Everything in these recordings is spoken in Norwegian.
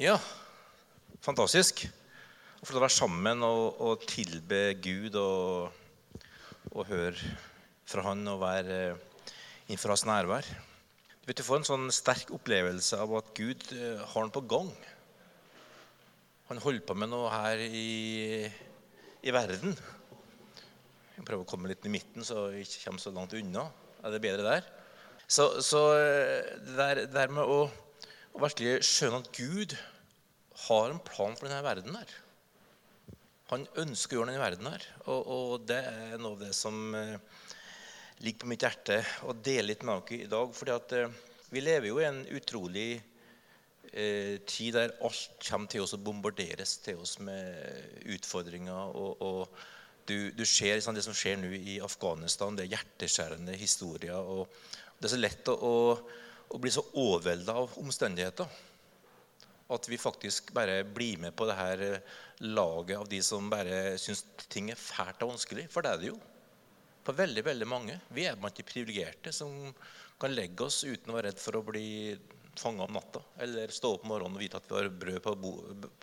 Ja, fantastisk. Å få være sammen og, og tilbe Gud og, og, høre fra Han og være innenfor Hans nærvær. Du vet, du får en sånn sterk opplevelse av at Gud eh, har den på gang. Han holder på med noe her i, i verden. Jeg prøver å komme litt i midten, så jeg ikke kommer så langt unna. Er det bedre der? Så, så eh, det der, der med å og virkelig skjønne at Gud har en plan for denne verden. her. Han ønsker å gjøre denne verden her. Og, og, det er noe av det som eh, ligger på mitt hjerte å dele litt med dere i dag. fordi at eh, vi lever jo i en utrolig eh, tid der alt kommer til oss og bombarderes til oss med utfordringer. og, og du, du, ser liksom, det som skjer nå i Afghanistan. Det er hjerteskjærende historier. og Det er så lett å, å og blir så overvelda av omstendigheter at vi faktisk bare blir med på det her eh, laget av de som bare syns ting er fælt og vanskelig. For det er det jo. For veldig veldig mange. Vi er blant de privilegerte som kan legge oss uten å være redd for å bli fanga om natta. Eller stå opp om morgenen og vite at vi har brød på,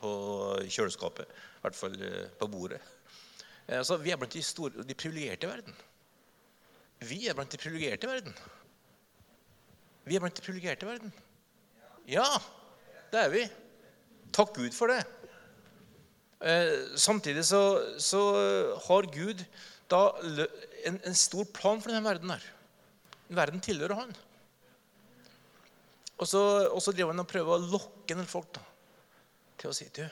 på kjøleskapet. I hvert fall eh, på bordet. Så vi er blant de, store, de privilegerte i verden. Vi er blant de privilegerte i verden. Vi er blant de privilegerte i verden. Ja, det er vi. Takk Gud for det. Eh, samtidig så, så, har Gud da en, en, stor plan for denne verden. her. Verden tilhører han. Og så, og så driver han og prøver å lokke en del folk da, til å si du,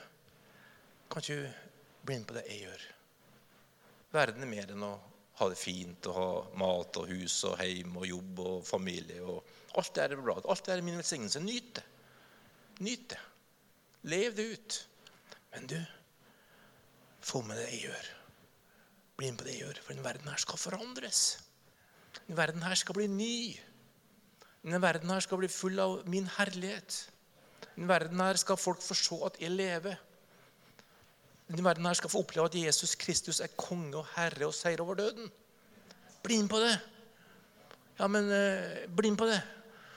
kan ikke du bli med på det jeg gjør? Verden er mer enn å ha det fint og ha mat og hus og hjem og jobb og familie. og Alt det er bra. Alt det er min velsignelse. Nyt det. Nyt det. Lev det ut. Men du, få med det jeg gjør. Bli med på det jeg gjør. For denne verden her skal forandres. Denne verden her skal bli ny. Denne verden her skal bli full av min herlighet. Denne verden her skal folk få se at jeg lever. Denne verden her skal få oppleve at Jesus Kristus er konge og herre og seier over døden. Bli med på det. Ja, men eh, bli med på det.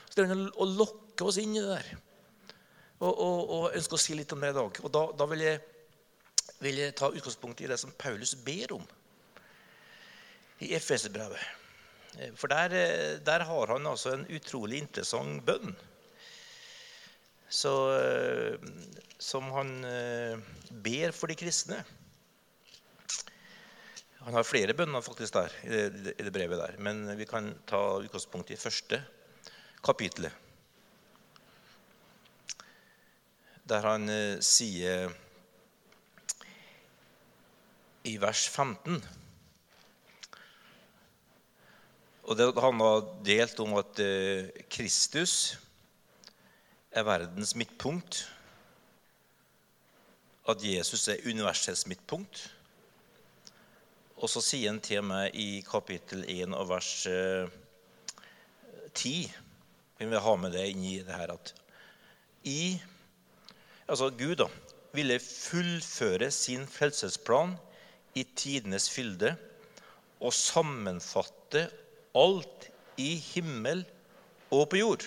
Så det er å lokke oss inn i det der. Og, og, og ønsker å si litt om det i dag. Og da, da vil, jeg, vil, jeg, ta utgangspunkt i det som Paulus ber om i Efeserbrevet. Eh, for der, eh, der, har han altså en utrolig interessant bønn. Så, eh, som han ber for de kristne. Han har flere bønner faktisk der, i det, brevet der, men vi kan ta utgangspunkt i første kapittelet. Der han eh, sier i vers 15 Og det, Han har delt om at eh, Kristus er verdens midtpunkt. At Jesus er universets midtpunkt. Og så sier han til meg i kapittel 1 og vers 10 eh, vi vil ha med det inn i det her at i, altså Gud da, ville fullføre sin frelsesplan i tidenes fylde og sammenfatte alt i himmel og på jord.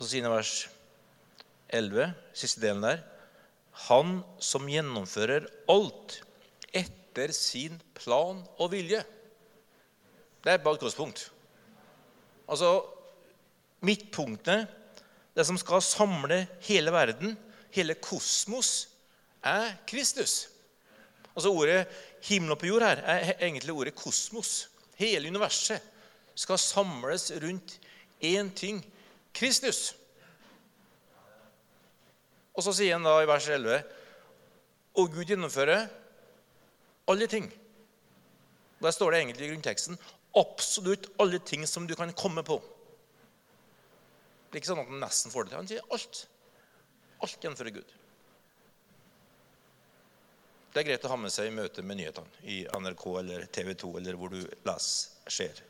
Og så sier han vers 11, siste delen der Han som gjennomfører alt etter sin plan og vilje. Det er bare et utgangspunkt. Altså midtpunktet, det som skal samle hele verden, hele kosmos, er Kristus. Altså Ordet 'himmel og på jord' her er egentlig ordet 'kosmos'. Hele universet skal samles rundt én ting Kristus. Og så sier han da i vers 11 Og Gud gjennomfører alle ting. Der står det egentlig i grunnteksten absolutt alle ting som du kan komme på. Det er ikke sånn at han nesten får det til. Han sier alt. Alt gjennomfører Gud. Det er greit å ha med seg i møte med nyhetene i NRK eller TV 2 eller hvor du leser, ser.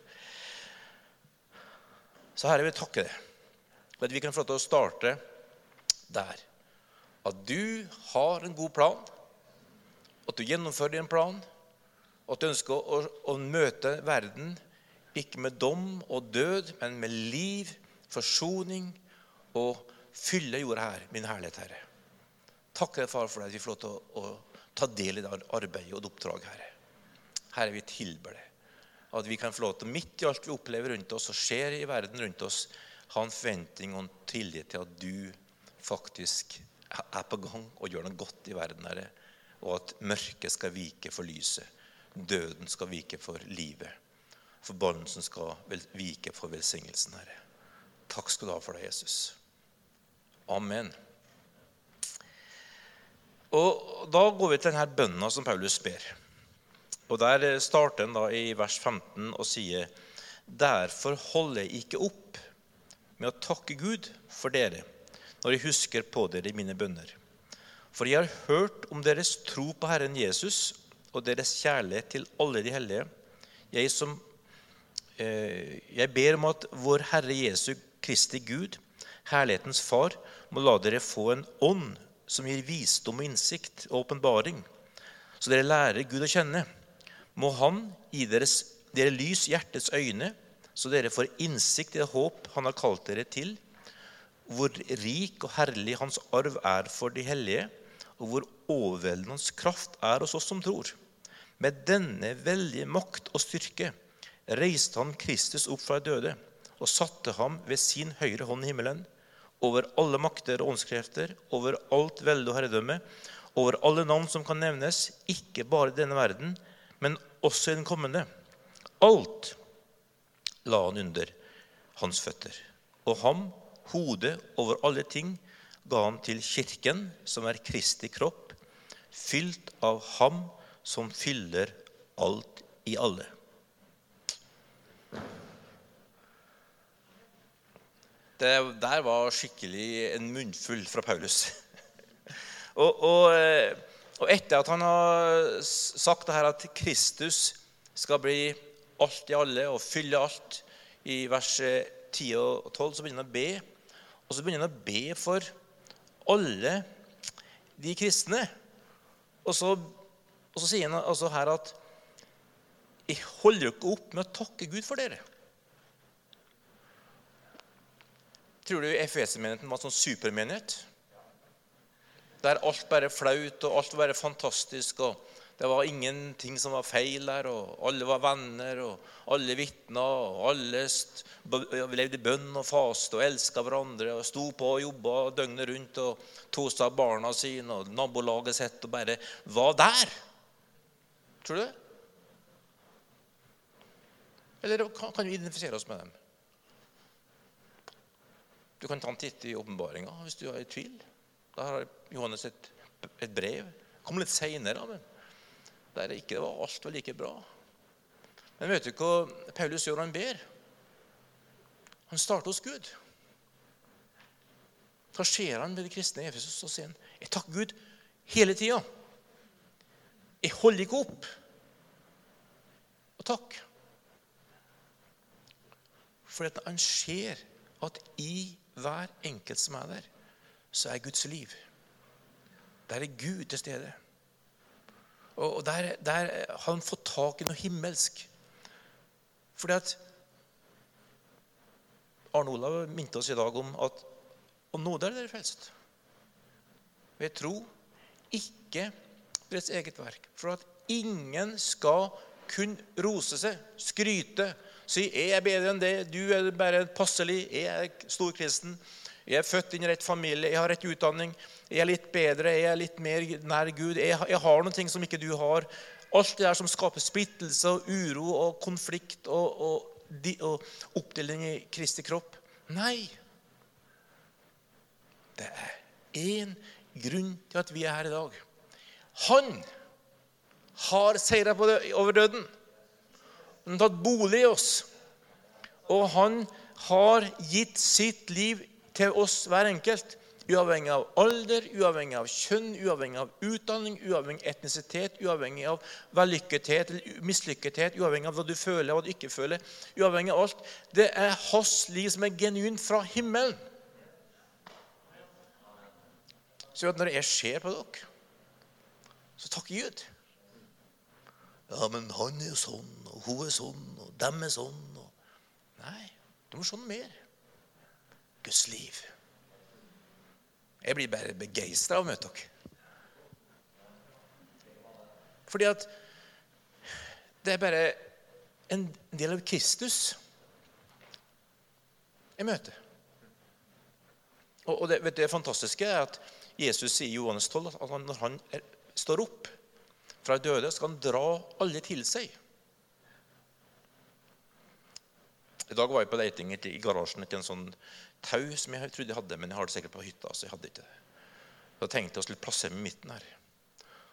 Så Herre, vi takker deg at vi kan få lov til å starte der. At du har en god plan, at du gjennomfører din plan, og at du ønsker å, å, møte verden ikke med dom og død, men med liv, forsoning og fylle jorda her, min herlighet, Herre. Takk far, for at vi får lov til å, å, ta del i det arbeidet og det oppdraget, Herre. Herre, vi tilber det. At vi kan få lov til, midt i alt vi opplever rundt oss og skjer i verden rundt oss, ha en forventning og en tillit til at du faktisk er på gang og gjør noe godt i verden, Herre. Og at mørket skal vike for lyset. Døden skal vike for livet. Forbannelsen skal vike for velsignelsen, Herre. Takk skal du ha for det, Jesus. Amen. Og Da går vi til denne bønna som Paulus ber. Og Der starter han da i vers 15 og sier Derfor holder jeg ikke opp med å takke Gud for dere når jeg husker på dere i mine bønner. For jeg har hørt om deres tro på Herren Jesus og deres kjærlighet til alle de hellige. Jeg, som, eh, jeg ber om at vår Herre Jesu Kristi Gud, herlighetens Far, må la dere få en ånd som gir visdom og innsikt og åpenbaring, så dere lærer Gud å kjenne. Må Han gi deres, dere lys hjertets øyne, så dere får innsikt i det håp Han har kalt dere til, hvor rik og herlig Hans arv er for de hellige, og hvor overveldende Hans kraft er hos oss som tror. Med denne veldige makt og styrke reiste Han Kristus opp fra de døde og satte ham ved sin høyre hånd i himmelen over alle makter og åndskrefter, over alt velde og herredømme, over alle navn som kan nevnes, ikke bare i denne verden, men også i den kommende. Alt la han under hans føtter. Og ham, hodet over alle ting, ga han til kirken, som er Kristi kropp, fylt av ham som fyller alt i alle. Det der var skikkelig en munnfull fra Paulus. og, og, eh, og, etter at han har sagt det her at Kristus skal bli alt i alle og fylle alt, i vers 10 og 12, så begynner han å be. Og så begynner han å be for alle de kristne. Og så, og så sier han altså her at jeg holder ikke opp med å takke Gud for dere. Tror du Efesermenigheten var en sånn supermenighet? Der alt bare flaut, og alt bare fantastisk. og Det var ingenting som var feil der. og Alle var venner, og alle vitna, og alle levde i bønn og faste og elska hverandre. og Sto på og jobba døgnet rundt og tok barna sine og nabolaget sitt og bare var der. Tror du det? Eller kan vi identifisere oss med dem? Du kan ta en titt i åpenbaringa hvis du er i tvil. Da har Johannes et, et brev. Kom litt seinere, men der ikke var alt var like bra. Men vet du hva Paulus gjør? Han ber. Han starter hos Gud. Da skjer han med de kristne i Efesus? Og sier han, jeg takker Gud hele tida. Jeg holder ikke opp. Og takk. For han ser at i hver enkelt som er der, så er Guds liv. Der er Gud til stede. Og der, der har han fått tak i noe himmelsk. Fordi at Arne Olav minte oss i dag om at og nåde er dere frelst. Ved tro, ikke deres eget verk. For at ingen skal kun rose seg, skryte, Si 'Jeg er bedre enn det. Du er bare passelig. Jeg er storkristen. Jeg er født inn i rett familie. Jeg har rett utdanning. Jeg er litt bedre. Jeg er litt mer nær Gud. Jeg, jeg har noen ting som ikke du har. Alt det der som skaper splittelse og uro og konflikt og, og, og oppdeling i Kristi kropp. Nei. Det er én grunn til at vi er her i dag. Han har seira over døden. Han har tatt bolig i oss. Og han har gitt sitt liv til oss hver enkelt. Uavhengig av alder, uavhengig av kjønn, uavhengig av utdanning, uavhengig av etnisitet, uavhengig av vellykkethet eller mislykkethet, uavhengig av hva du føler og hva du ikke føler. Uavhengig av alt. Det er hans liv som er genuint fra himmelen. Så når jeg ser på dere, så takker Gud. Ja, men han er jo sånn, og hun er sånn, og dem er sånn. Og... Nei, du må skjønne mer. Guds liv. Jeg blir bare begeistra av å møte dere. Fordi at det er bare en del av Kristus jeg møter. Og det, det fantastiske er at Jesus sier i Johannes 12 at når han er, står opp fra døde, skal han dra alle til seg. I dag var jeg på leiting i garasjen etter en sånn tau som jeg trodde jeg hadde, men jeg har det sikkert på hytta. så jeg hadde ikke det. Så jeg tenkte jeg skulle plassere meg i midten her.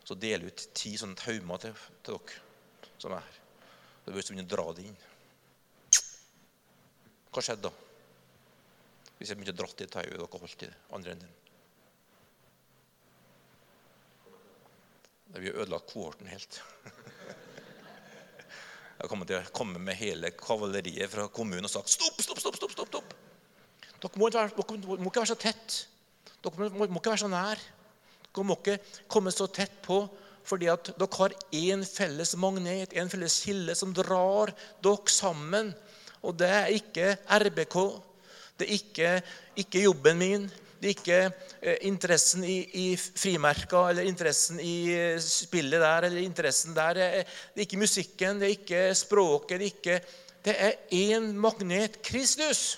Så dele ut ti sånne taumer til, til dere som er her. Så bør begynne å dra det inn. Hva skjedde da? Hvis jeg begynte å dra i tauet dere holdt i andre enden? Da vi ødelagt kohorten helt. Jeg kommer til å komme med hele kavaleriet fra kommunen og sagt stopp, stopp, stopp. stopp, stopp, stopp. Dere må, dere må ikke være så tett. Dere må, må, ikke være så nær. Dere må ikke komme så tett på, fordi at dere har én felles magnet, en felles kilde, som drar dere sammen. Og det er ikke RBK. Det er ikke, ikke jobben min. Det er ikke eh, interessen i, i, frimerka eller interessen i eh, spillet der eller interessen der. Er, det er ikke musikken, det er ikke språket. Det er, ikke, det er én magnet Kristus.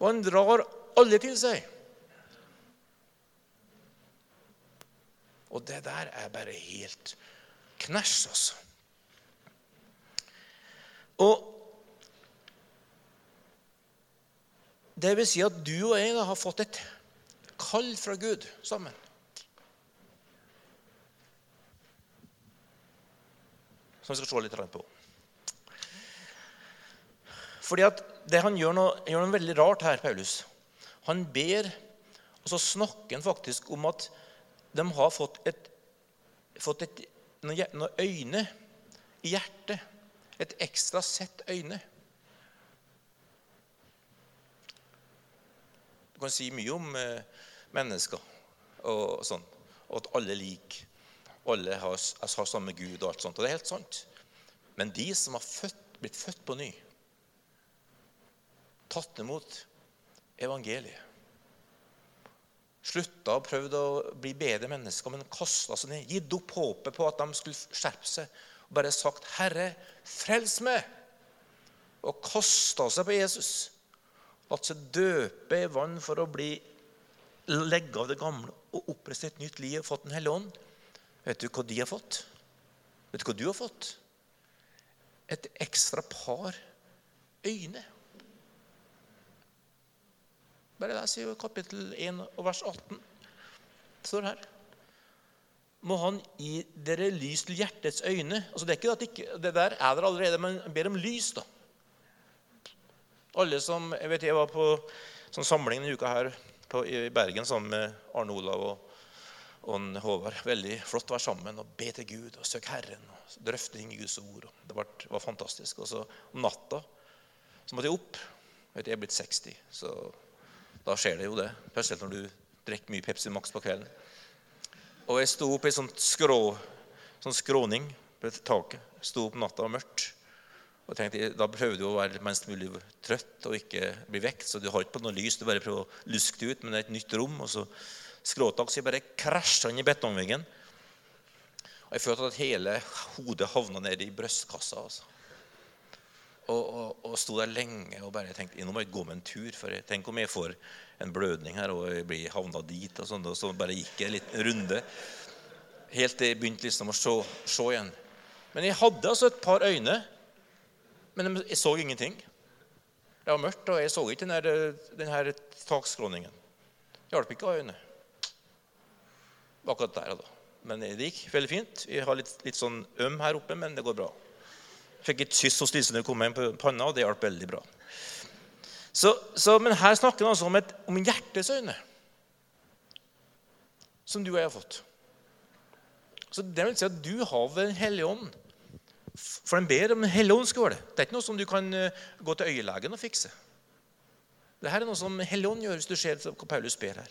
Og han drar alle til seg. Og det der er bare helt knæsj, altså. Og Det vil si at du og jeg har fått et kall fra Gud sammen. Som vi skal se litt på. Fordi at det Han gjør noe, gjør noe veldig rart her, Paulus. Han ber, og så snakker han faktisk om at de har fått, et, fått et, noen øyne i hjertet. Et ekstra sett øyne. Kan si mye om eh, mennesker og sånn, og at alle er like. Alle har, har samme Gud og alt sånt. Og det er helt sant. Men de som har født, blitt født på ny, tatt imot evangeliet Slutta og prøvd å bli bedre mennesker, men kasta seg ned. Gitt opp håpet på at de skulle skjerpe seg. Og bare sagt, 'Herre, frels meg!' Og kasta seg på Jesus at seg døpe i vann for å bli legge av det gamle og opprette et nytt liv og fått Den hellige ånd. Vet du hva de har fått? Vet du hva du har fått? Et ekstra par øyne. Bare der sier jo kapittel 1 og vers 18. Det står her. Må Han gi dere lys til hjertets øyne. Altså Det er ikke at ikke, det der er der allerede, men ber om lys. da. Alle som, jeg vet jeg var på sånn samling denne uka her på, i Bergen sammen med Arne Olav og, og Håvard. Veldig flott å være sammen og be til Gud og søke Herren. og Drøfte ting i Guds ord. Det var, var fantastisk. Og så om natta så måtte jeg opp. Jeg er blitt 60, så da skjer det jo det. Spesielt når du drikker mye Pepsi Max på kvelden. Og jeg sto opp i skrå, sånn skråning på taket. Sto opp natta og mørkt. Og tenkte, Da prøver du å være mest mulig trøtt og ikke bli vekt. Så du har ikke på noe lys, du bare prøver å luske det ut, men det er et nytt rom. og så skråtak, så jeg bare krasja inn i betongveggen. Og jeg følte at hele hodet havna ned i brystkassa. Altså. Og, og, og, sto der lenge og bare tenkte nå må jeg gå med en tur. For tenk om jeg får en blødning her og jeg blir havna dit. Og sånn, og så bare gikk jeg en liten runde. Helt til jeg begynte liksom å se igjen. Men jeg hadde altså et par øyne men jeg så ingenting. Det var mørkt, og jeg så ikke denne, denne takskråningen. Det hjalp ikke av øynene. Akkurat der da. Men det gikk veldig fint. Jeg har litt, litt sånn øm her oppe, men det går bra. Fikk et kyss hos Lise når jeg kom inn på panna, og det hjalp veldig bra. Så, så, men her snakker han altså om, et, om hjertets øyne, som du og jeg har fått. Så det vil si at du har Den hellige ånd for han ber om en helligåndsskål. det. Det er ikke noe som du kan eh, gå til øyelegen og fikse. Dette er noe som Helligånd gjør, hvis du ser hva Paulus ber her.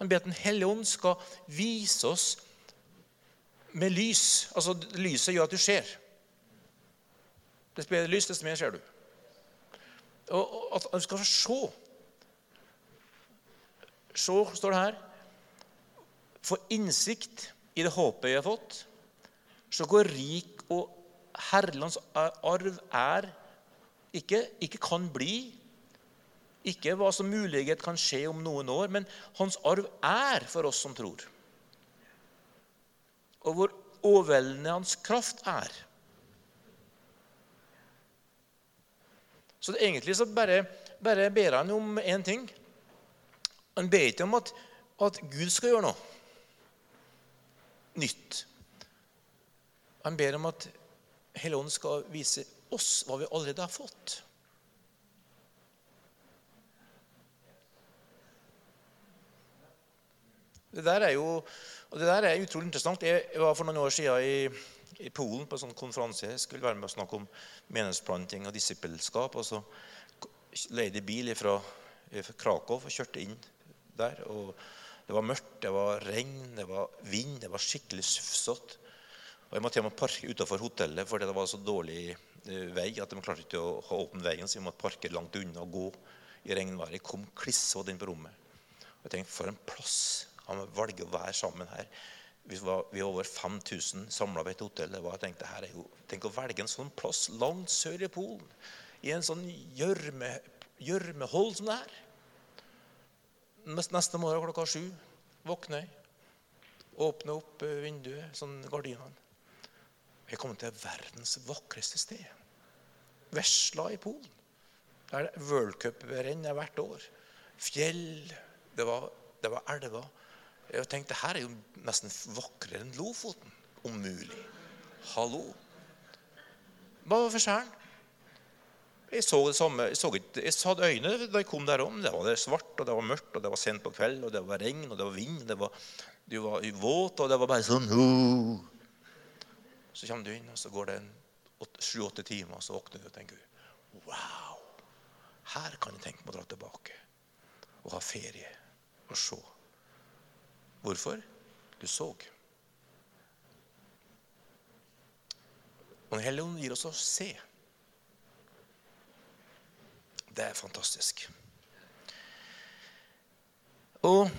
Han ber at Den hellige ånd skal vise oss med lys. Altså, Lyset gjør at du ser. Dess bedre lys, desto mer ser du. og at han skal se. Se, står det her. Få innsikt i det håpet jeg har fått. Se hvor rik og herlands arv er. Ikke, ikke kan bli. Ikke hva som mulighet kan skje om noen år, men hans arv er for oss som tror. Og hvor overveldende hans kraft er. Så det, egentlig så bare, bare ber han om én ting. Han ber ikke om at, at Gud skal gjøre noe nytt. Han ber om at Helligånden skal vise oss hva vi allerede har fått. Det der er jo det der er utrolig interessant. Jeg var for noen år siden i, i Polen på en sånn konferanse. Jeg skulle være med og snakke om menighetsplanting og disippelskap. og så leide bil fra Krakow og kjørte inn der. og Det var mørkt, det var regn, det var vind, det var skikkelig sufsete. Og Jeg måtte hjem og parke utenfor hotellet fordi det var så dårlig eh, vei at de klarte ikke å ha åpen veien, så vi måtte parke langt unna og gå i regnværet. Jeg kom klissvåt inn på rommet. Og jeg tenkte, For en plass han velger å være sammen her. Vi var, vi var over 5000 samla ved et hotell. Det var, jeg tenkte, her er jo, Tenk å velge en sånn plass langt sør i Polen. I en sånn gjørmehold som det her. Neste morgen klokka sju våkner jeg. Åpner opp eh, vinduet, sånn gardinene. Jeg kom til verdens vakreste sted. Vesla i Polen. Der World Cup-renn er hvert år. Fjell. Det var, det var elver. Jeg tenkte her er jo nesten vakrere enn Lofoten. Om mulig. Hallo. Hva var forskjellen? Jeg så det samme. Jeg, så jeg hadde øyne da jeg kom der om. Det var svart, og det var mørkt, og det var sent på kveld, og det var regn, og det var vind. Det var, det var våt, og det var bare sånn oh. Så kommer du inn, og så går det sju-åtte timer, og så våkner du og tenker Wow! Her kan jeg tenke meg å dra tilbake og ha ferie og se. Hvorfor? Du så. Og Den hellige gir oss å se. Det er fantastisk. Og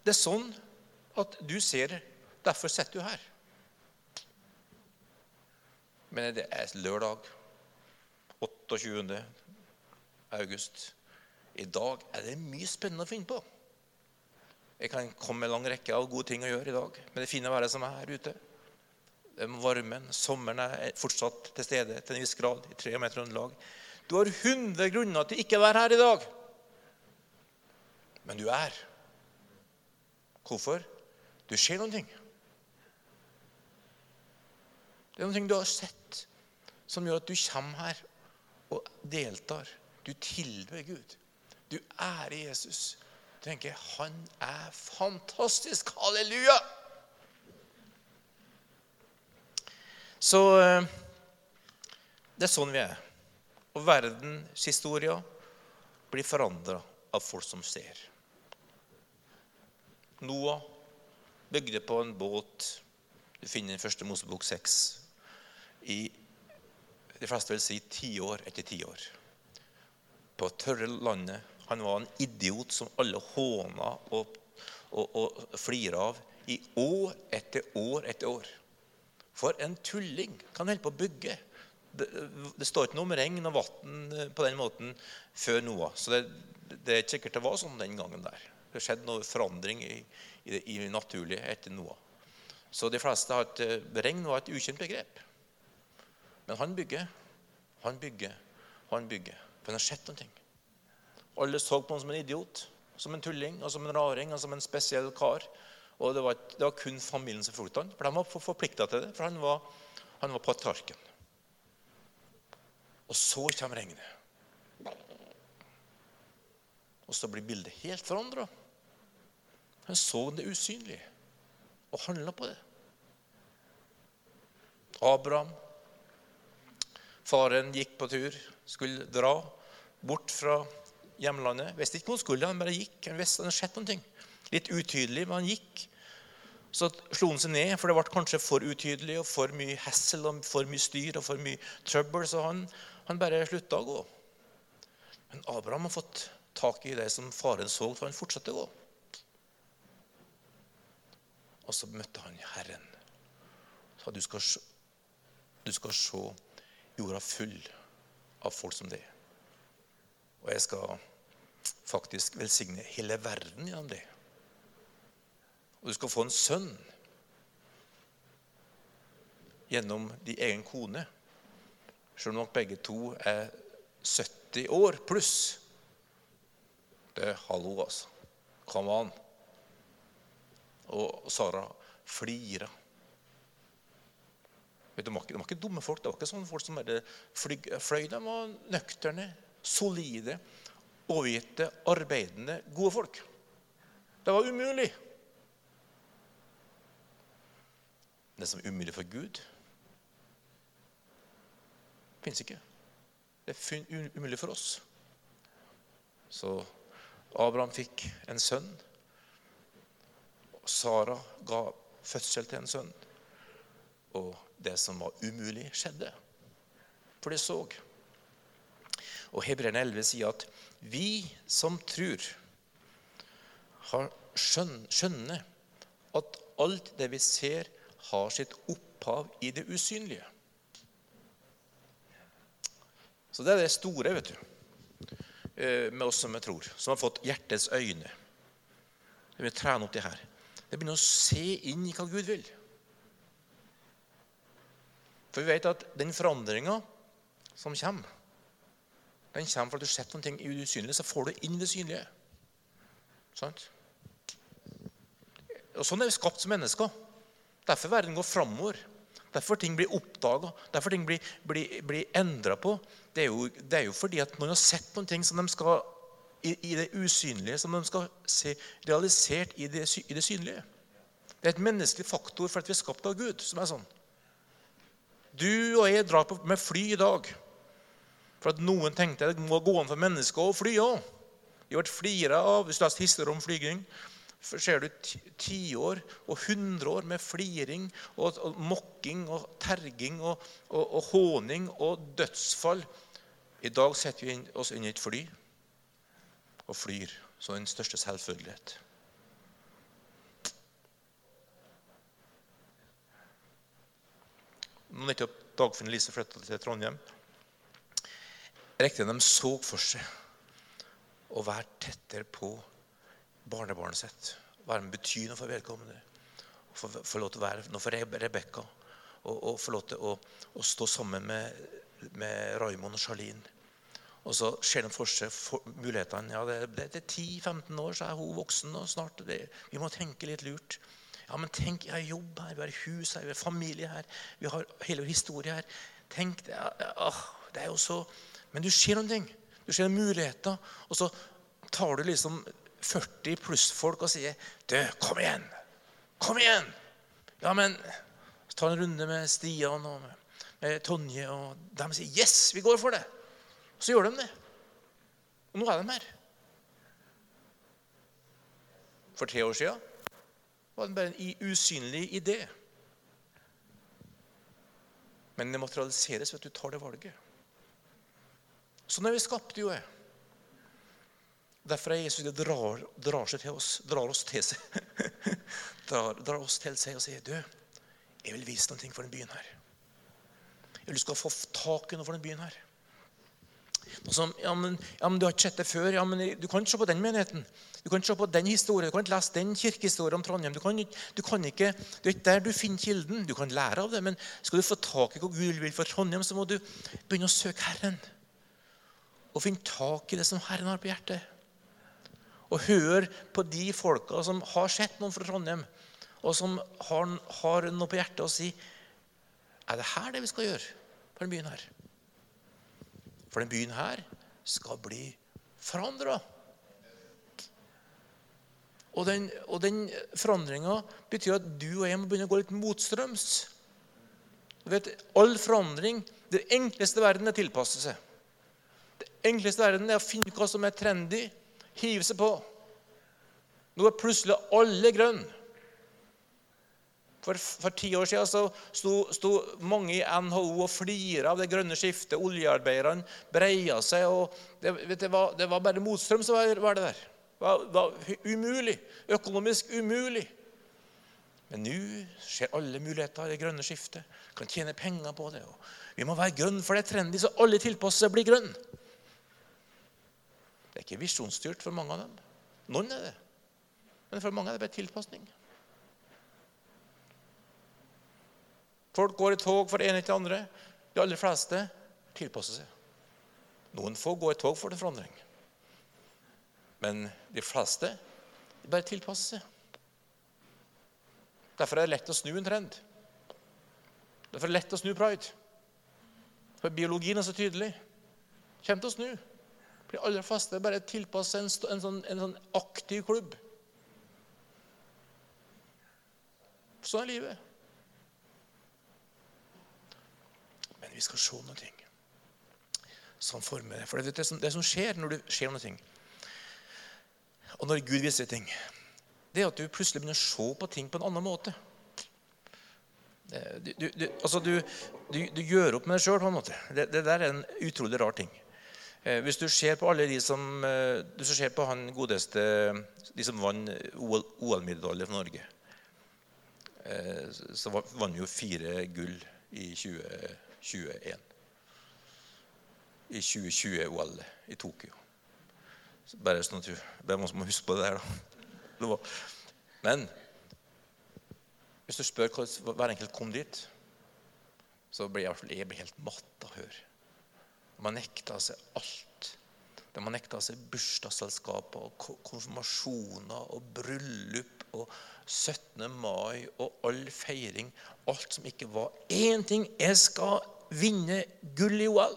det er sånn at du ser Derfor sitter du her. Men det er lørdag 28. august. I dag er det mye spennende å finne på. Jeg kan komme med en lang rekke av gode ting å gjøre i dag. Men det fine været som er her ute. Varmen, sommeren er fortsatt til stede til en viss grad i tre meter underlag. Du har 100 grunner til ikke å være her i dag. Men du er. Hvorfor? Du ser noen ting. Det er noe du har sett som gjør at du kommer her og deltar. Du tilber Gud. Du ærer Jesus. Du tenker han er fantastisk. Halleluja! Så eh, det er sånn vi er. Og verdenshistoria blir forandra av folk som ser. Noah bygde på en båt. Du finner i første Mosebok 6 i de fleste vil si tiår etter tiår. På tørre landet. Han var en idiot som alle håna og, og, og flira av i år etter år etter år. For en tulling kan holde på å bygge. Det, det, står ikke noe om regn og vann på den måten før Noah. Så det, det er ikke sikkert det var sånn den gangen der. Det skjedde noe forandring i, i, i naturlig etter Noah. Så de fleste har et eh, regn var et ukjent begrep. Men han bygger, han bygger, han bygger. For han har sett noe. Alle så på ham som en idiot, som en tulling, og som en raring og som en spesiell kar. Og det var, det var kun familien som fulgte han, for de var forplikta til det. For han var, han var patriarken. Og så kommer regnet. Og så blir bildet helt forandra. Han så det usynlige og handla på det. Abraham Faren gikk på tur, skulle dra bort fra hjemlandet. Visste ikke hvor han skulle, han bare gikk. Han visste han hadde sett noe. Litt utydelig, men han gikk. Så slo han seg ned, for det ble kanskje for utydelig og for mye hessel og for mye styr og for mye trøbbel. Så han, han bare slutta å gå. Men Abraham har fått tak i det som faren så, for han fortsatte å gå. Og så møtte han Herren. Så du skal, du skal se jorda full av folk som det. Og jeg skal faktisk velsigne hele verden gjennom det. Og du skal få en sønn gjennom din egen kone. Selv om nok begge to er 70 år pluss. Det er hallo, altså. Come on. Og Sara flira. De var, ikke, de var ikke dumme folk. Det var ikke sånne folk som fløy. De var nøkterne, solide, overgitte, arbeidende, gode folk. Det var umulig. Det som er umulig for Gud, fins ikke. Det er umulig for oss. Så Abraham fikk en sønn. Sara ga fødsel til en sønn. Og det som var umulig, skjedde. For det så. Og Hebreerne 11 sier at vi som tror, har skjønner at alt det vi ser, har sitt opphav i det usynlige. Så det er det store vet du, eh, med oss som vi tror, som har fått hjertets øyne. Vi vil trene opp det her. Det begynner å se inn i hva Gud vil. For vi vet at den forandringa som kommer, den kommer fordi du setter noen ting i det usynlige, så får du inn det synlige. Sant? Og Sånn er vi skapt som mennesker. Derfor verden går framover. Derfor ting blir oppdaga, derfor ting blir, blir, blir endra på. Det er, jo, det er, jo, fordi at noen har sett noen ting som de skal, i, i, det usynlige, som de skal se realisert i det, i det synlige. Det er et menneskelig faktor for at vi er skapt av Gud. som er sånn. Du og jeg drar på, med fly i dag for at noen tenkte at det må gå an for mennesker å fly òg. Vi ble flira av hvis du leser historier om flyging ser du tiår og hundre år med fliring og, og mokking og terging og, og, og, håning og dødsfall. I dag setter vi oss inn i et fly og flyr som den største selvfølgelighet. Nå nettopp Dagfinn Lise flytta til Trondheim. rekte de så for seg å være tettere på barnebarnet sitt. Være med bety noe for vedkommende. Få lov til å være noe for Rebekka. Og, og, få lov til å, å stå sammen med, med Raymond og Charlene. Og så ser de for seg mulighetene. Ja, det, det, det er 10-15 år, så er hun voksen. og snart det, Vi må tenke litt lurt. Ja, men tenk, Jeg har jobb her, vi har hus her, vi har familie her, vi har hele vår historie her. Tenk, det, ja, det er jo så Men du ser noen ting. Du ser muligheter. Og så tar du liksom 40 pluss-folk og sier du, kom igjen! Kom igjen! Ja, men Så tar en runde med Stian og med, med Tonje, og de sier 'Yes, vi går for det'. Og så gjør de det. Og nå er de her. For tre år siden var det bare en usynlig idé. Men det materialiseres ved at du tar det valget. Sånn er vi skapt, jo. jeg. Derfor er Jesus det drar, drar, seg til oss, drar oss til seg. drar, drar, oss til seg og sier, 'Du, jeg vil vise noe for den byen her.' 'Jeg vil du skal få tak i noe for den byen her.' Som, ja, men, ja, men, 'Du har ikke sett det før.' Ja, men Du kan ikke se på den menigheten. Du kan ikke se på den historien, du kan ikke lese den kirkehistorien om Trondheim. Du kan, du kan ikke, du er ikke der du finner kilden. Du kan lære av det, men skal du få tak i hva Gud vil for Trondheim, så må du begynne å søke Herren. Og finne tak i det som Herren har på hjertet og høre på de folka som har sett noen fra Trondheim, og som har, har noe på hjertet og si Er det her det vi skal gjøre for denne byen her? For den byen her skal bli forandra. Og den, og den forandringa betyr at du og jeg må begynne å gå litt motstrøms. Du vet, All forandring Det enkleste verden er å tilpasse seg. Det enkleste verden er å finne hva som er trendy, hive seg på. Nå er plutselig alle grønne. For, for ti år siden så sto, sto mange i NHO og flira av det grønne skiftet. Oljearbeiderne breia seg. og Det, vet du, var, det var bare motstrøm som var, var det der. Det var, var umulig. Økonomisk umulig. Men nå skjer alle muligheter i det grønne skiftet. Kan tjene penger på det. vi må være grønne, for det er trendy, så alle tilpasser seg blir grønne. Det er ikke visjonsstyrt for mange av dem. Noen er det. Men for mange er det bare tilpasning. Folk går i tog fra det ene til det andre. De aller fleste tilpasser seg. Noen få går i tog for det forandring. Men de fleste de bare tilpasser seg. Derfor er det lett å snu en trend. Derfor er det lett å snu pride. For biologien er så tydelig. Kommer til å snu. De aller fleste bare tilpasser en, en, sånn, en sånn aktiv klubb. Sånn er livet. Men vi skal se noe som former det. For det, det, som, det som skjer når det skjer noe, og når Gud viser ting, det er at du plutselig begynner å se på ting på en annen måte. Du, du, du, altså du, gjør opp med deg sjøl på en måte. Det, det, der er en utrolig rar ting. Eh, hvis du ser på alle de som eh, du ser på han godeste De som vant OL-medalje for Norge, eh, så vant vi jo fire gull i 20 2021. I 2020-OL i Tokyo. Så bare sånn at du bare må huske på det der, da. Men hvis du spør hvordan hver enkelt kom dit, så blir jeg, jeg blir helt matt av å høre. De nekta seg alt. De har nekta seg bursdagsselskaper, konfirmasjoner og bryllup og 17. mai og all feiring. Alt som ikke var én ting. Jeg skal vinne gull i OL.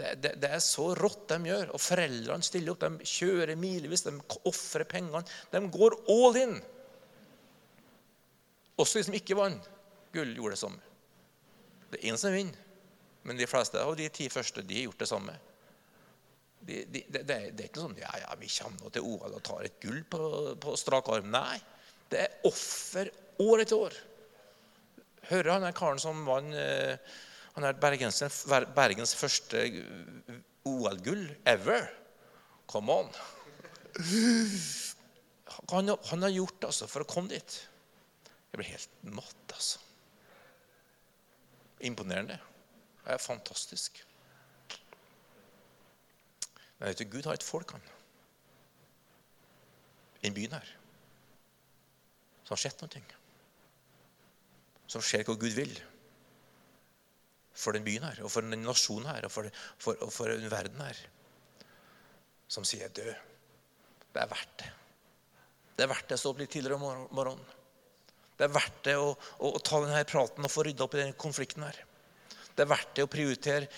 Det, det, det, er så rått de gjør. Og foreldrene stiller opp. De kjører milevis, de ofrer pengene. De går all in. Også de som ikke vant gull, gjorde det samme. Det er én som vinner. Men de fleste av de ti første de har gjort det samme. De, de, det, det, er ikke sånn ja, ja, vi kommer til OL og tar et gull på, på strak arm. Nei. Det er offer år etter år. Hører han den karen som vant eh, Han er Bergens, Bergens første OL-gull ever. Come on. Han, han har gjort det altså, for å komme dit. Jeg blir helt matt, altså. Imponerende. Det er fantastisk. Men vet du, Gud har et folk, han. I byen her. Så har skjedd noe som skjer hva Gud vil for den byen her, og for den nasjonen her, og for, for, og for den verden her. Som sier, 'Du, det er verdt det.' Det er verdt det å stå opp litt tidligere om morgenen. Det er verdt det å, å, å ta denne praten og få rydda opp i den konflikten her. Det er verdt det å prioritere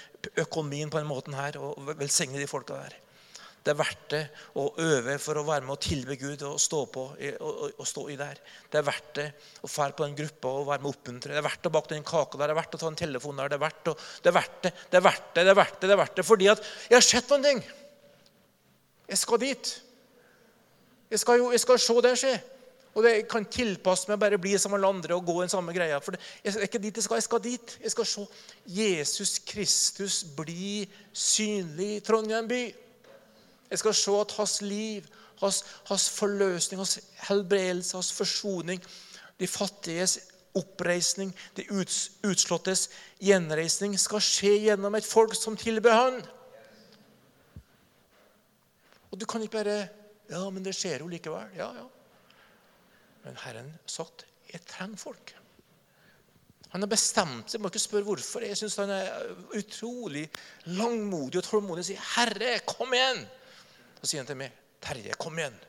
økonomien på den måten her og velsigne de folka der. Det er verdt det å øve for å være med og tilbe Gud og stå på og, og stå i der. Det er verdt det å fære på den gruppa og være med og oppmuntre. Det er verdt å bake den kaka der. Det er verdt å ta en telefon der. Det er verdt, å, det, er verdt det. Det er verdt det. Det er verdt det. det er verdt det. Fordi at jeg har sett noen ting. Jeg skal dit. Jeg skal jo jeg skal se det skje. Og det kan tilpasse meg bare bli som alle andre og gå den samme greia. For jeg er ikke dit jeg skal. Jeg skal dit. Jeg skal se Jesus Kristus bli synlig i Trondheim by. Jeg skal se at hans liv, hans, hans forløsning, hans helbredelse, hans forsoning, de fattiges oppreisning, de utslåttes gjenreisning skal skje gjennom et folk som tilber Han. Og du kan ikke bare Ja, men det skjer jo likevel. Ja, ja. Men Herren satt jeg trenger folk. Han har bestemt seg. Må ikke spørre hvorfor. Jeg syns han er utrolig langmodig og tålmodig og sier, 'Herre, kom igjen!' Så sier han til meg, 'Terje, kom igjen.'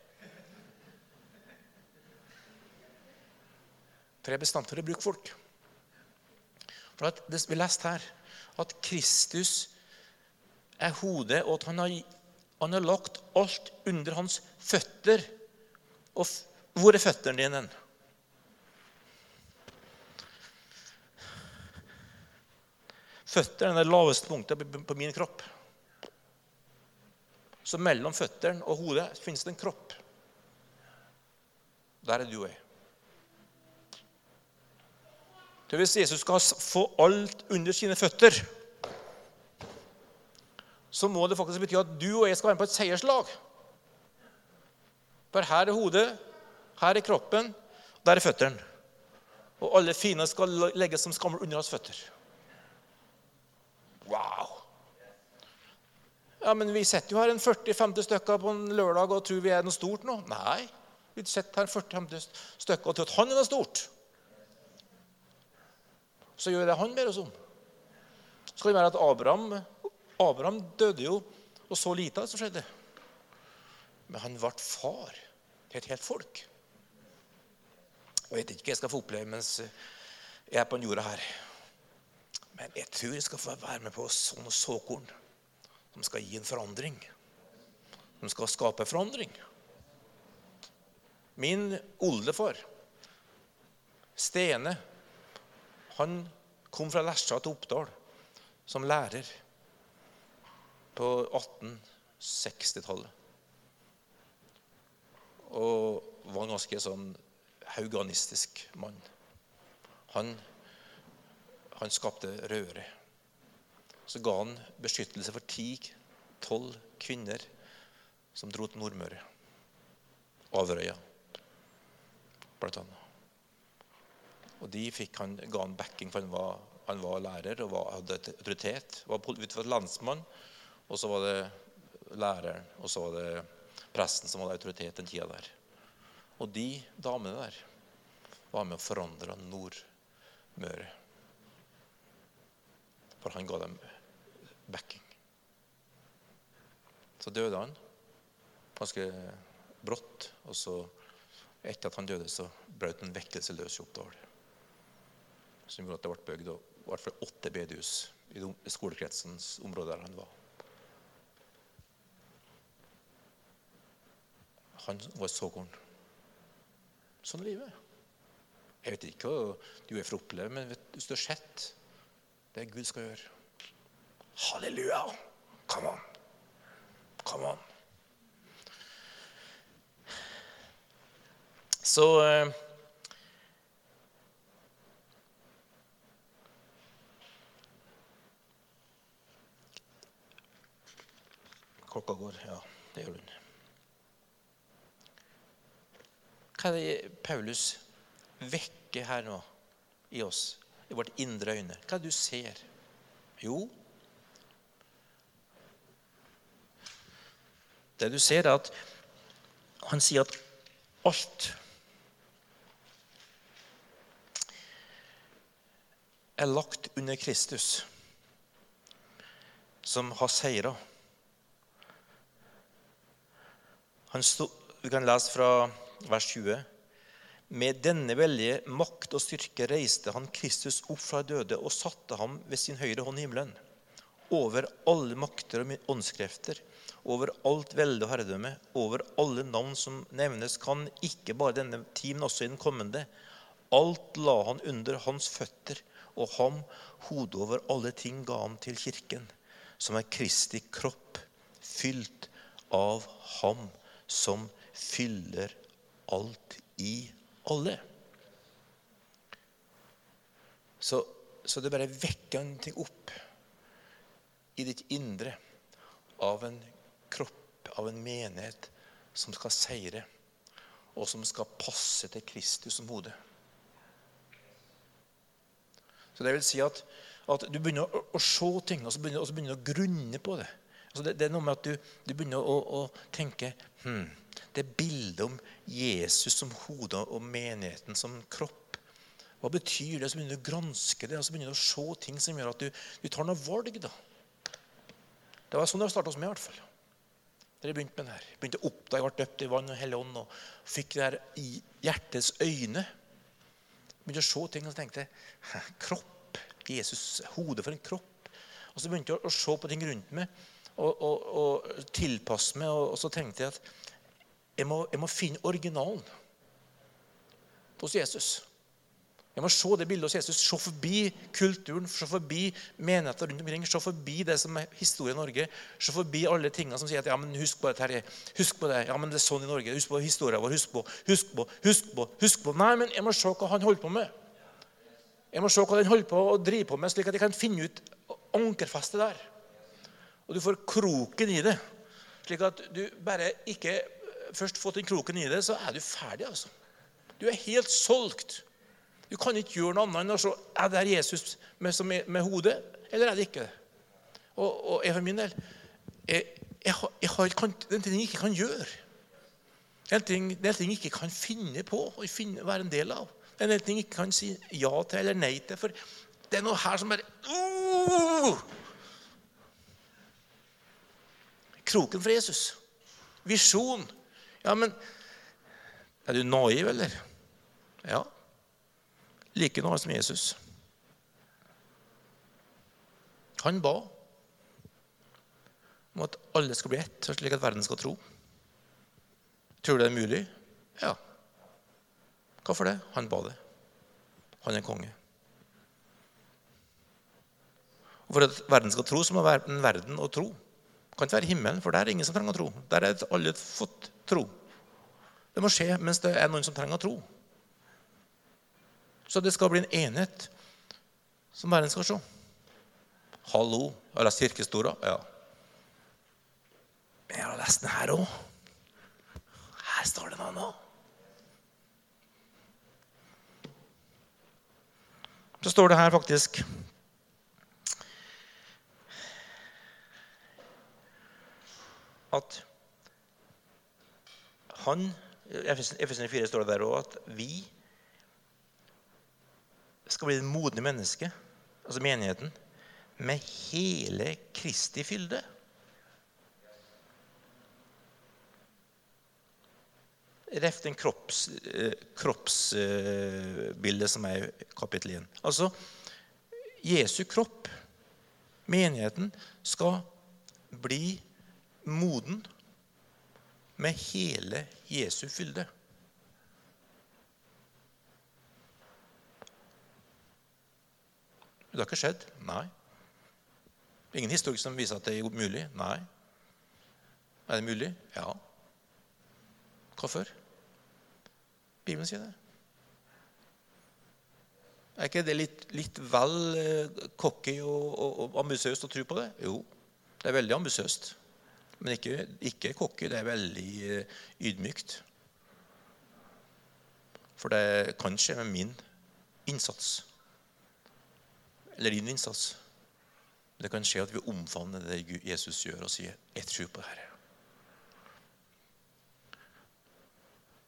For jeg er bestemt å bruke folk. For at, Vi leste her at Kristus er hodet, og at han har, han har lagt alt under hans føtter. Og hvor er føttene dine? Føttene er det laveste punktet på min kropp. Så mellom føttene og hodet finnes det en kropp. Der er du og jeg. For hvis Jesus skal få alt under sine føtter, så må det faktisk bety at du og jeg skal være med på et seierslag. For her er hodet, her er kroppen, og der er føttene. Og alle fiender skal legges som skammer under hans føtter. Wow! Ja, men Vi sitter jo her en 40-50 stykker på en lørdag og tror vi er noe stort nå. Nei, vi sitter her 40-50 stykker og tror at han er noe stort. Så gjør det han ber oss om. Så kan det være at Abraham, Abraham døde jo og så lite av det som skjedde. Men han ble far til et helt folk. Jeg vet ikke hva jeg skal få oppleve mens jeg er på jorda her. Men jeg tror jeg skal få være med på sånne såkorn som skal gi en forandring. Som skal skape forandring. Min oldefar, Stene, han kom fra Lesja til Oppdal som lærer på 1860-tallet. Og var ganske sånn hauganistisk mann. Han, han skapte røre. Så ga han beskyttelse for ti-tolv kvinner som dro til Nordmøre. Averøya, blant annet. Og de fikk han, ga han backing, for han var, han var lærer og var, hadde autoritet. Var utført landsmann, og så var det læreren, og så var det presten som hadde autoritet den tida der. Og de damene der var med å forandre Nordmøre. For han ga dem backing. Så døde han ganske brått. Og så, etter at han døde, så brøt en vekkelse løs i Oppdal. Som gjorde at det ble bygd i hvert fall åtte bedehus i skolekretsens område der han var. Han var såkorn. Sånn er livet. Jeg vet ikke hva du er for å oppleve, men hvis du har sett det Gud skal gjøre Halleluja! Come on. Come on. Så eh, Klokka går. Ja, det gjør den. Det Paulus vekker her nå i oss, i vårt indre øyne? Hva er det du ser? Jo, det du ser, er at han sier at alt er lagt under Kristus, som har seira. Vi kan lese fra vers 20. Med denne veldige makt og styrke reiste han Kristus opp fra døde og satte ham ved sin høyre hånd i himmelen. Over alle makter og åndskrefter, over alt velde og herredømme, over alle navn som nevnes, kan ikke bare denne tid, men også i den kommende. Alt la han under hans føtter, og ham, hodet over alle ting, ga han til kirken, som er Kristi kropp, fylt av ham som fyller alt i alle. Så, så det bare vekker ting opp i ditt indre av en kropp, av en menighet, som skal seire, og som skal passe til Kristus som hode. Så det vil si at, at du begynner å, å, se ting, og så begynner, og så begynner du å grunne på det. Altså det, det, er noe med at du, du begynner å, å tenke hm, det bildet om Jesus som hode og menigheten som kropp. Hva betyr det? Så begynner du å granske det og så begynner du å se ting som gjør at du, du tar noe valg. da. Det var sånn det starta hos meg. i hvert fall. Da begynte med det her. Begynte å oppdage, jeg ble døpt i vann og hellig ånd og fikk det her i hjertets øyne. Begynte å se ting og så tenkte jeg, kropp. Jesus, hodet for en kropp. Og så begynte jeg å se på ting rundt meg og, og, og tilpasse meg. Og, og så tenkte jeg at jeg må, jeg må finne originalen hos Jesus. Jeg må se det bildet hos Jesus, se forbi kulturen, se forbi menigheter rundt omkring. Se forbi det som er historie i Norge. Se forbi alle tingene som sier at ja, men husk på det, Terje. Husk på det. Ja, men det er sånn i Norge. Husk på historien vår. Husk på, husk på, husk på. husk på. Nei, men jeg må se hva han holder på med. Jeg må se hva den holder på å drive på med, slik at jeg kan finne ut ankerfestet der. Og du får kroken i det. Slik at du bare ikke først fått den kroken i det, så er du ferdig. altså. Du er helt solgt. Du kan ikke gjøre noe annet enn å se er det Jesus med, med, med hodet, eller er det ikke det. Og, og jeg for min del jeg, jeg, jeg har, kan, Det er en ting jeg ikke kan gjøre. Det er en ting, jeg ikke kan finne på å være en del av. Det er en ting jeg ikke kan si ja til eller nei til. For det er noe her som bare uh! Kroken for Jesus. Visjon. Ja, men Er du naiv, eller? Ja. Like naiv som Jesus. Han ba om at alle skal bli ett, slik at verden skal tro. Tror du det er mulig? Ja. Hvorfor det? Han ba det. Han er konge. Og For at verden skal tro, så må være en verden å tro. Det kan ikke være himmelen, for der er ingen som trenger å tro. Der er alle fått tro. Det må skje mens det er noen som trenger å tro. Så det skal bli en enhet som verden skal se. Hallo. Har jeg lest Kirkestora? Ja. Men jeg har lest den her òg. Her står det noe nå. Så står det her faktisk at han Efesene 4 står det der òg at vi skal bli det modne mennesket, altså menigheten, med hele Kristi fylde. Ref den kropps, kroppsbildet som er i kapittel 1. Altså, Jesu kropp, menigheten, skal bli moden med hele Jesu fylde. Det har ikke skjedd? Nei. Ingen historie som viser at det er mulig? Nei. Er det mulig? Ja. Hvorfor? Bibelen sier det. Er ikke det litt, litt vel eh, cocky og, og, og ambisiøst å tro på det? Jo, det er veldig ambisiøst. Men ikke, ikke cocky. Det er veldig eh, ydmykt. For det kan skje med min innsats. Eller din innsats. Det kan skje at vi omfavner det Jesus gjør, og sier 'Jeg tror på det her'.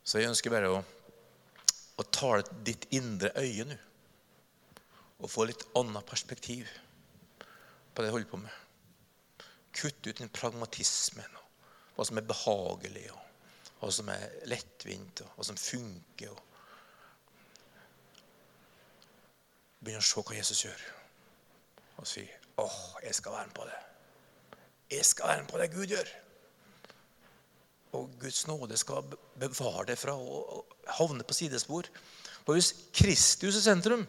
Så jeg ønsker bare å, å tale ditt indre øye nå. Og få litt annet perspektiv på det jeg holder på med. Kutte ut den pragmatismen og hva som er behagelig, og hva som er lettvint, og hva som funker. og Begynne å se hva Jesus gjør, og si 'Åh, jeg skal være med på det'. Jeg skal være med på det Gud gjør. Og Guds nåde skal bevare deg fra å havne på sidespor. For hvis Kristus er sentrum,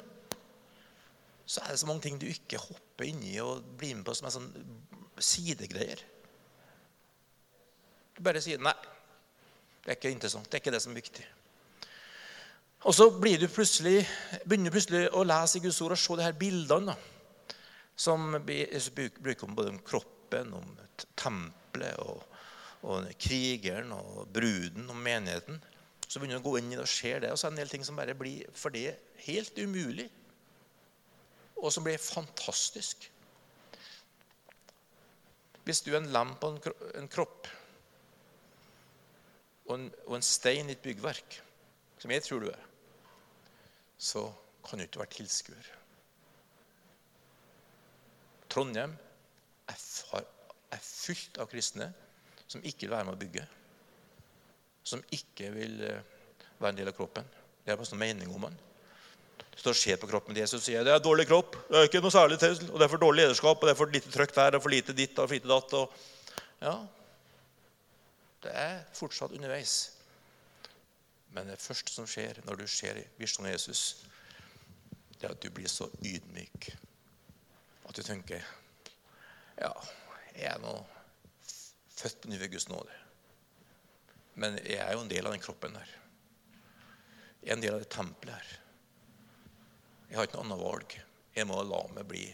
så er det så mange ting du ikke hopper inni og blir med på som er sånn sidegreier. Du bare sier 'nei'. Det er ikke interessant. Det er ikke det som er viktig. Og så blir du plutselig, begynner du plutselig å lese i Guds ord og se de her bildene. Da, som bruker om både om kroppen, om tempelet, og, og, krigeren, og bruden, og menigheten. Så begynner du å gå inn i det og ser det. Og så er det en del ting som bare blir for det helt umulig. Og som blir fantastisk. Hvis du er en lam på en kropp og en, stein i et byggverk, som jeg tror du er, så kan du ikke være tilskuer. Trondheim er, fullt av kristne som ikke vil være med å bygge. Som ikke vil eh, være en del av kroppen. Det er bare sånn mening om den står og ser på kroppen til Jesus og sier det er dårlig kropp. Det er ikke noe særlig til, og det er for dårlig lederskap, og det er for lite trøkk der, og for lite ditt og for lite datt. Og, ja, det er fortsatt underveis. Men det første som skjer når du ser visjonen Jesus, det er at du blir så ydmyk at du tenker Ja, jeg er nå født på ny ved Guds nåde. Men jeg er jo en del av den kroppen der. Er en del av det tempelet her. Jeg har ikke noe annet valg. Jeg må la meg bli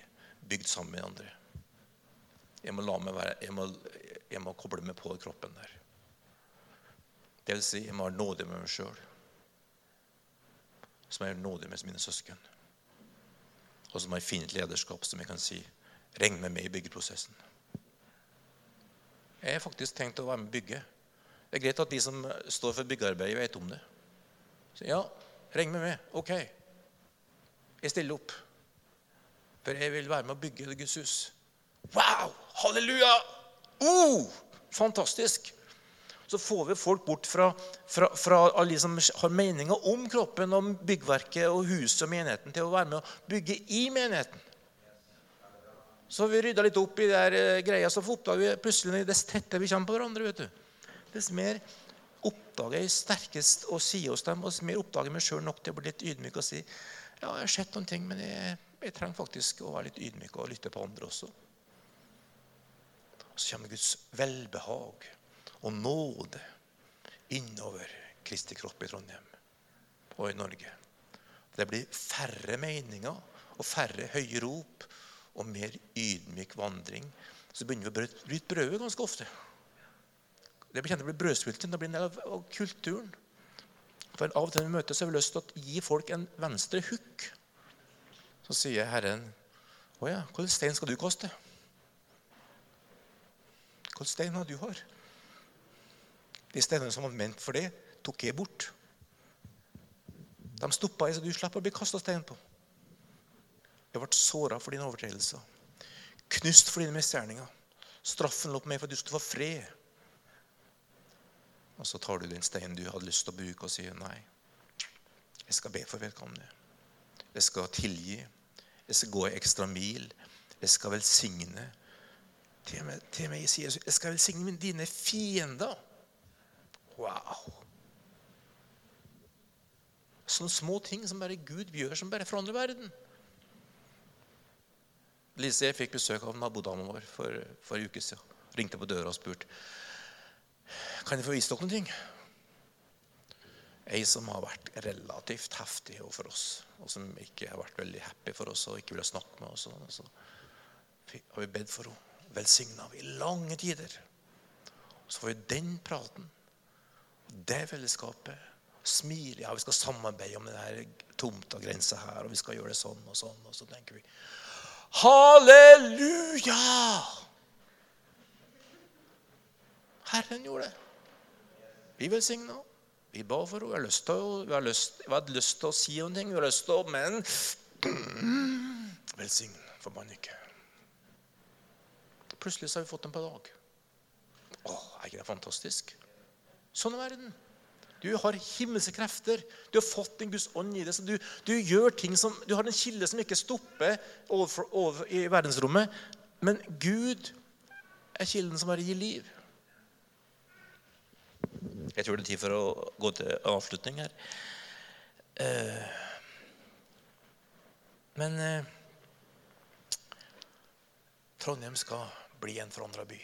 bygd sammen med andre. Jeg må, være, jeg må, jeg må koble meg på kroppen der. Det vil si, jeg må ha nåde med meg sjøl. Så må jeg være nåde med mine søsken. Og så må jeg finne et lederskap som jeg kan si regn med meg i byggeprosessen. Jeg har faktisk tenkt å være med og bygge. Det er greit at de som står for byggearbeidet, vet om det. Så ja, regn med meg. Ok. Jeg stiller opp. For jeg vil være med å bygge Guds hus. Wow! Halleluja! Oh, fantastisk! Så får vi folk bort fra, fra, fra alle som har meninger om kroppen, om byggverket og huset og menigheten, til å være med å bygge i menigheten. Så vi rydda litt opp i der uh, greia, så oppdager vi plutselig dess tettere vi kommer på hverandre. vet du. Dess mer oppdager jeg sterkest å si oss dem, og dess mer oppdager jeg meg sjøl nok til å bli litt ydmyk og si ja, jeg har sett noen ting, men jeg, jeg trenger faktisk å være litt ydmyk og lytte på andre også. Så kommer Guds velbehag og nåde innover Kristi kropp i Trondheim og i Norge. Det blir færre meninger og færre høye rop og mer ydmyk vandring. Så begynner vi å bryte brødet ganske ofte. Det blir kjent brødsvulten. Det blir en del av kulturen. For Av og til når vi møtes, har vi lyst til å gi folk en venstre hook. Så sier Herren, 'Å ja, hvilken stein skal du kaste?' Hvilken stein har du har? De steinene som var ment for det, tok jeg bort. De stoppa jeg, så du slipper å bli kasta stein på. Jeg ble såra for dine overtredelser, knust for dine misgjerninger. Straffen lå på meg for at du skulle få fred. Og så tar du den steinen du hadde lyst til å bruke, og sier nei. Jeg skal be for vedkommende. Jeg skal tilgi. Jeg skal gå ekstra mil. Jeg skal velsigne. Til meg, til meg sier Jesus, jeg skal velsigne dine fiender. Wow! Sånne små ting som bare Gud gjør, som bare forandrer verden. Lise jeg fikk besøk av nabodama vår for, for en uke siden. Ringte på døra og spurte kan jeg få vise dere noen ting. Ei som har vært relativt heftig overfor oss, og som ikke har vært veldig happy for oss og ikke ville snakke med oss. Og så har vi bedt for henne. Velsigna vi i lange tider. Så får vi den praten, det fellesskapet. Smile. Ja, vi skal samarbeide om denne tomta grensa her, og vi skal gjøre det sånn og sånn. Og så tenker vi Halleluja! Herren gjorde det. Vi velsigna. Vi ba for henne. Vi hadde lyst til å si noe. vi har lyst til å, men Velsign forbann ikke. Plutselig så har vi fått dem på dag. Å, er ikke det fantastisk? Sånn er verden. Du har himmelske krefter. Du har fått din Guds ånd i deg. du, du, gjør ting som, du har en kilde som ikke stopper over, over, i verdensrommet. Men Gud er kilden som bare gir liv. Jeg tror det er tid for å gå til avslutning her. Eh, men eh, Trondheim skal bli en forandra by.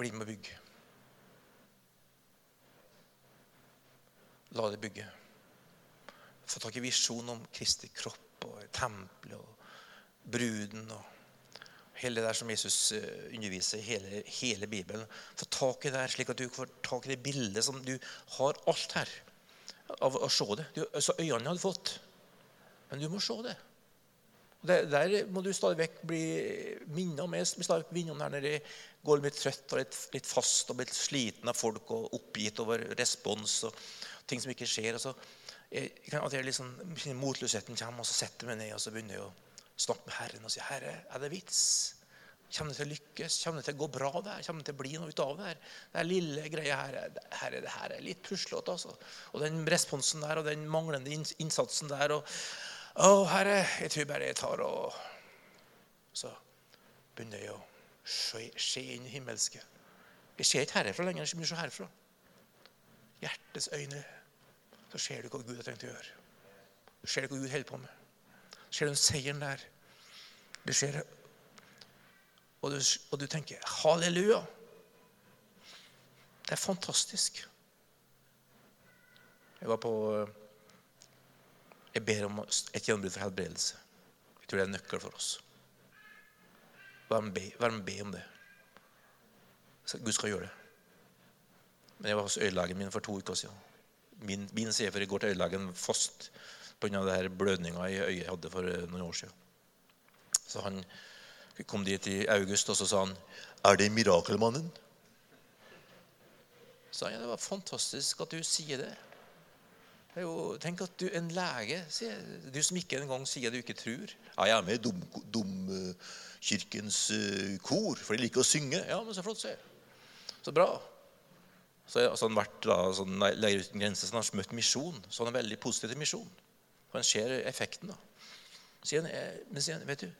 Bli med og bygg. La det bygge. Få tak i visjonen om Kristi kropp og tempelet og bruden. og hele det der som Jesus eh, underviser hele, hele, Bibelen. Få tak i det her, slik at du får tak i det bildet som du har alt her av å se det. Du, altså Øynene hadde fått, men du må se det. det der må du stadig vekk bli minnet om. Jeg blir stadig minnet om det når jeg går litt trøtt og litt, litt fast og blitt sliten av folk og oppgitt over respons og ting som ikke skjer. Og så jeg, kan at jeg liksom, Motløsheten kommer, og så setter jeg meg ned og så begynner jeg å Snakk med Herren og si 'Herre, er det vits?' Kommer det til å lykkes? Kommer det til å gå bra der? Kommer det til å bli noe ut av det her? Den lille greia her, herre, det her er litt puslete. Altså. Og den responsen der og den manglende innsatsen der og Å, Herre, jeg tror bare jeg tar og Så begynner jeg å se inn i himmelske. Jeg ser ikke herfra lenger. Jeg ser herfra. Hjertets øyne. Så ser du hva Gud har tenkt å gjøre. Så ser du hva Gud holder på med. Ser du seieren der? Du ser og du, og du tenker halleluja. Det er fantastisk. Jeg var på Jeg ber om et gjennombrudd for helbredelse. Jeg tror det er en nøkkel for oss. Vær med, vær be om det. Så Gud skal gjøre det. Men jeg var hos øyelegen min for to uker siden. Min, min går til øyelegen fast pga. blødninga i øyet jeg hadde for noen år siden. Så han kom dit i august, og så sa han 'Er det Mirakelmannen?' Så han. Ja, det var fantastisk at du sier det. jo, tenk at du en lege Du som ikke engang sier du ikke tror. Ja, jeg er med i Domkirkens dum, uh, kor, for de liker å synge. Ja, men så flott, sier. Så bra. Så har han vært da, sånn, Leger uten grenser, så han har møtt misjon. Så han er veldig positiv til misjon. Og han ser effekten. da. Sier han, eh, men sier han, vet du,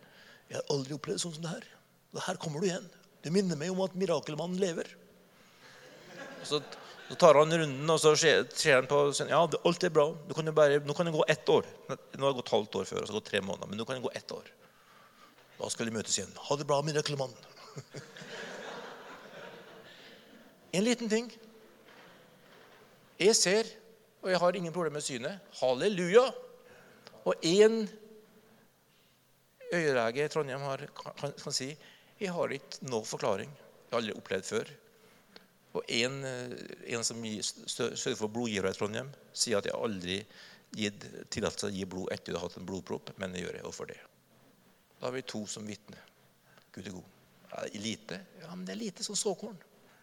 jeg har aldri opplevd sånn som det her. Og her kommer du igjen. Du minner meg om at mirakelmannen lever. Så, så tar han runden, og så ser, han på ja, alt er bra. Kan, bare, nå kan det gå ett år. Nå har det gått halvt år før, og så har det gått tre måneder. Men nå kan det gå ett år. Da skal de møtes igjen. Ha det bra, mirakelmann. en liten ting. Jeg ser, og jeg har ingen problemer med synet. Halleluja! Og én øyelege i Trondheim har, kan, kan, si jeg har ikke noe forklaring. Jeg har aldri opplevd før. Og en, en som sørger for blodgivere i Trondheim, sier at jeg aldri gitt tillatelse til å gi blod etter du har hatt en blodpropp, men jeg gjør det overfor det. Da har vi to som vitner. Gud er god. Ja, lite? Ja, men det er lite som såkorn.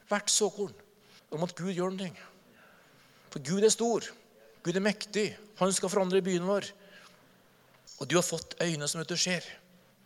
Hvert såkorn. Om at Gud gjør noe. For Gud er stor. Gud er mektig. Han skal forandre byen vår. Og du har fått øyne som vet du ser.